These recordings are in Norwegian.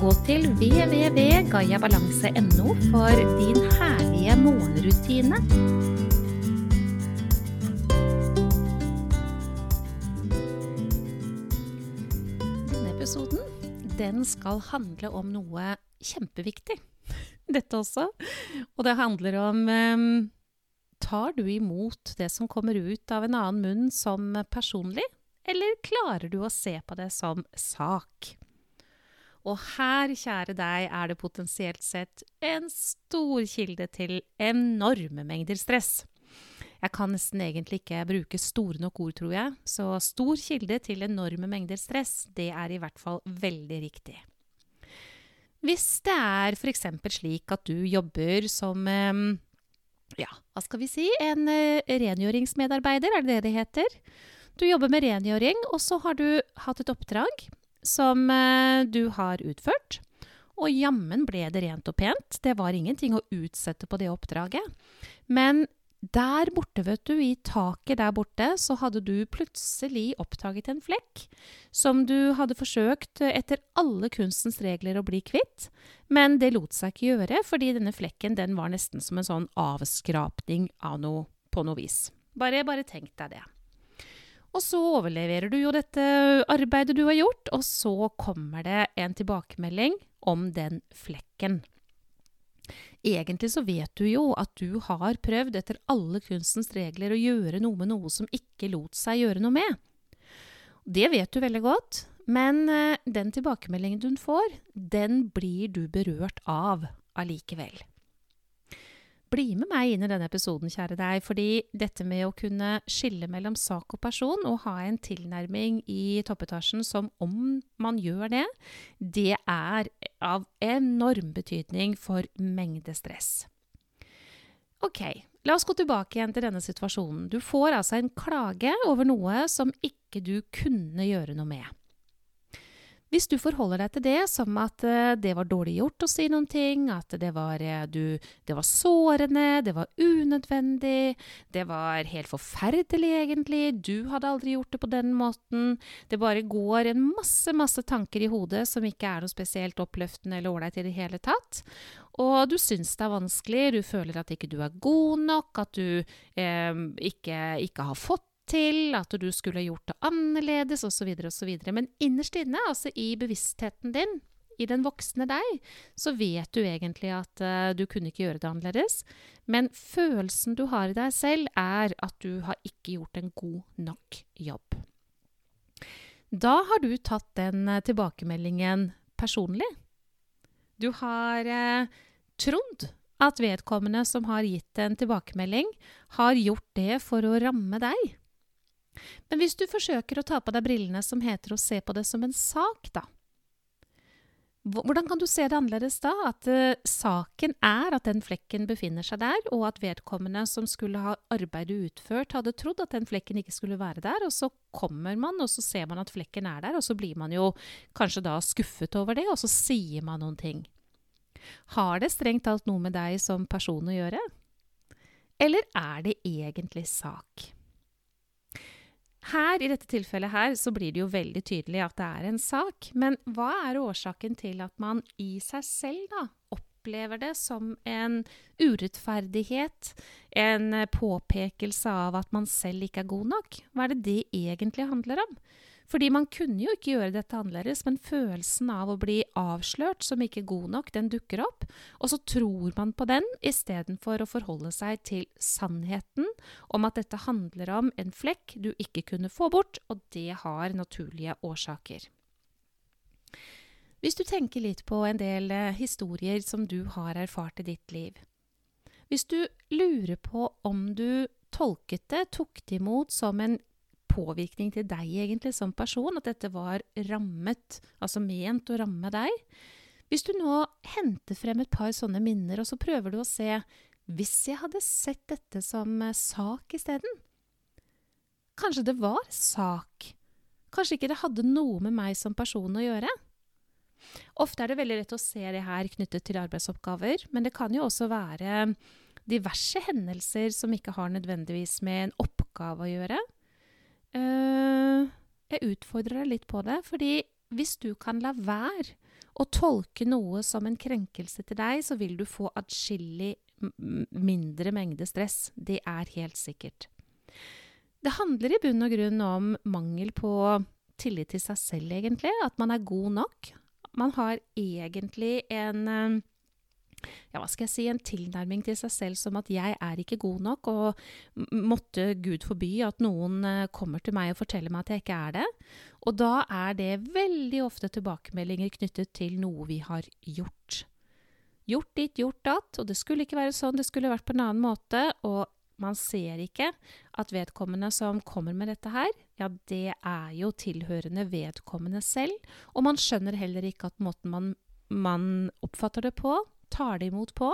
Gå til www.gayabalanse.no for din herlige morgenrutine. Denne episoden den skal handle om noe kjempeviktig. Dette også. Og det handler om um, Tar du imot det som kommer ut av en annen munn som personlig, eller klarer du å se på det som sak? Og her, kjære deg, er det potensielt sett en stor kilde til enorme mengder stress. Jeg kan nesten egentlig ikke bruke store nok ord, tror jeg, så stor kilde til enorme mengder stress, det er i hvert fall veldig riktig. Hvis det er f.eks. slik at du jobber som ja, hva skal vi si, en rengjøringsmedarbeider, er det det det heter? Du jobber med rengjøring, og så har du hatt et oppdrag som du har utført. Og jammen ble det rent og pent. Det var ingenting å utsette på det oppdraget. Men der borte, vet du, i taket der borte, så hadde du plutselig oppdaget en flekk som du hadde forsøkt etter alle kunstens regler å bli kvitt, men det lot seg ikke gjøre, fordi denne flekken den var nesten som en sånn avskrapning av noe på noe vis. Bare, bare tenk deg det. Og så overleverer du jo dette arbeidet du har gjort, og så kommer det en tilbakemelding om den flekken. Egentlig så vet du jo at du har prøvd etter alle kunstens regler å gjøre noe med noe som ikke lot seg gjøre noe med. Det vet du veldig godt, men den tilbakemeldingen du får, den blir du berørt av allikevel. Bli med meg inn i denne episoden, kjære deg, fordi dette med å kunne skille mellom sak og person og ha en tilnærming i toppetasjen som om man gjør det, det er av enorm betydning for mengde stress. Ok, la oss gå tilbake igjen til denne situasjonen. Du får altså en klage over noe som ikke du kunne gjøre noe med. Hvis du forholder deg til det som at uh, det var dårlig gjort å si noen ting, at det var, uh, du, det var sårende, det var unødvendig, det var helt forferdelig egentlig, du hadde aldri gjort det på den måten, det bare går en masse, masse tanker i hodet som ikke er noe spesielt oppløftende eller ålreit i det hele tatt, og du syns det er vanskelig, du føler at ikke du er god nok, at du eh, ikke, ikke har fått til, at du skulle gjort det annerledes osv. osv. Men innerst inne, altså i bevisstheten din, i den voksne deg, så vet du egentlig at uh, du kunne ikke gjøre det annerledes. Men følelsen du har i deg selv, er at du har ikke gjort en god nok jobb. Da har du tatt den uh, tilbakemeldingen personlig. Du har uh, trodd at vedkommende som har gitt en tilbakemelding, har gjort det for å ramme deg. Men hvis du forsøker å ta på deg brillene som heter å se på det som en sak, da? Hvordan kan du se det annerledes da? At uh, saken er at den flekken befinner seg der, og at vedkommende som skulle ha arbeidet utført, hadde trodd at den flekken ikke skulle være der, og så kommer man, og så ser man at flekken er der, og så blir man jo kanskje da skuffet over det, og så sier man noen ting. Har det strengt talt noe med deg som person å gjøre? Eller er det egentlig sak? Her, i dette tilfellet her, så blir det jo veldig tydelig at det er en sak. Men hva er årsaken til at man i seg selv da opplever det som en urettferdighet, en påpekelse av at man selv ikke er god nok? Hva er det det egentlig handler om? Fordi man kunne jo ikke gjøre dette annerledes, men følelsen av å bli avslørt som ikke god nok, den dukker opp, og så tror man på den istedenfor å forholde seg til sannheten om at dette handler om en flekk du ikke kunne få bort, og det har naturlige årsaker. Hvis du tenker litt på en del eh, historier som du har erfart i ditt liv. Hvis du lurer på om du tolket det, tok det imot som en påvirkning til deg egentlig som person, at dette var rammet, altså ment å ramme deg. Hvis du nå henter frem et par sånne minner, og så prøver du å se Hvis jeg hadde sett dette som eh, sak isteden? Kanskje det var sak? Kanskje ikke det hadde noe med meg som person å gjøre? Ofte er det veldig lett å se det her knyttet til arbeidsoppgaver, men det kan jo også være diverse hendelser som ikke har nødvendigvis med en oppgave å gjøre. Uh, jeg utfordrer deg litt på det, fordi hvis du kan la være å tolke noe som en krenkelse til deg, så vil du få atskillig mindre mengde stress. Det er helt sikkert. Det handler i bunn og grunn om mangel på tillit til seg selv, egentlig. At man er god nok. Man har egentlig en eh, ja, hva skal jeg si, en tilnærming til seg selv som at jeg er ikke god nok, og måtte Gud forby at noen eh, kommer til meg og forteller meg at jeg ikke er det. Og da er det veldig ofte tilbakemeldinger knyttet til noe vi har gjort. Gjort dit, gjort datt, og det skulle ikke være sånn, det skulle vært på en annen måte, og man ser ikke at vedkommende som kommer med dette her, ja, det er jo tilhørende vedkommende selv, og man skjønner heller ikke at måten man, man oppfatter det på, tar det imot på,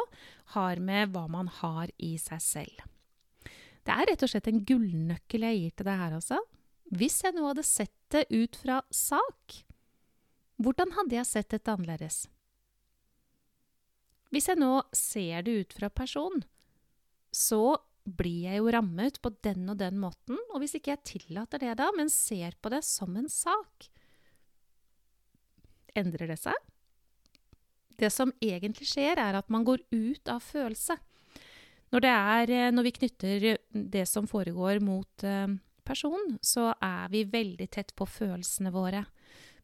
har med hva man har i seg selv. Det er rett og slett en gullnøkkel jeg gir til deg her, altså. Hvis jeg nå hadde sett det ut fra sak, hvordan hadde jeg sett dette annerledes? Hvis jeg nå ser det ut fra person, så blir jeg jo rammet på den og den måten, og hvis ikke jeg tillater det da, men ser på det som en sak, endrer det seg? Det som egentlig skjer, er at man går ut av følelse. Når, er, eh, når vi knytter det som foregår mot eh, person, så er vi veldig tett på følelsene våre.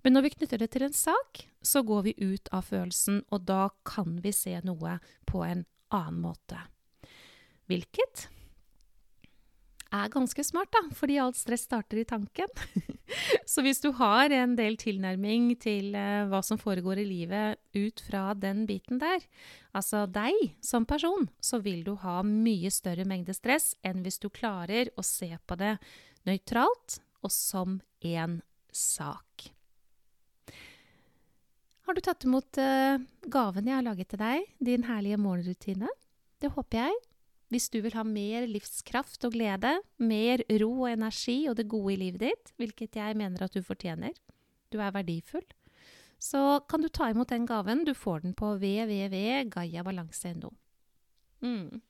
Men når vi knytter det til en sak, så går vi ut av følelsen, og da kan vi se noe på en annen måte. Hvilket er ganske smart, da, fordi alt stress starter i tanken. så hvis du har en del tilnærming til uh, hva som foregår i livet ut fra den biten der, altså deg som person, så vil du ha mye større mengde stress enn hvis du klarer å se på det nøytralt og som én sak. Har du tatt imot uh, gaven jeg har laget til deg, din herlige morgenrutine? Det håper jeg. Hvis du vil ha mer livskraft og glede, mer ro og energi og det gode i livet ditt, hvilket jeg mener at du fortjener, du er verdifull, så kan du ta imot den gaven. Du får den på www.gayabalanse.no. Mm.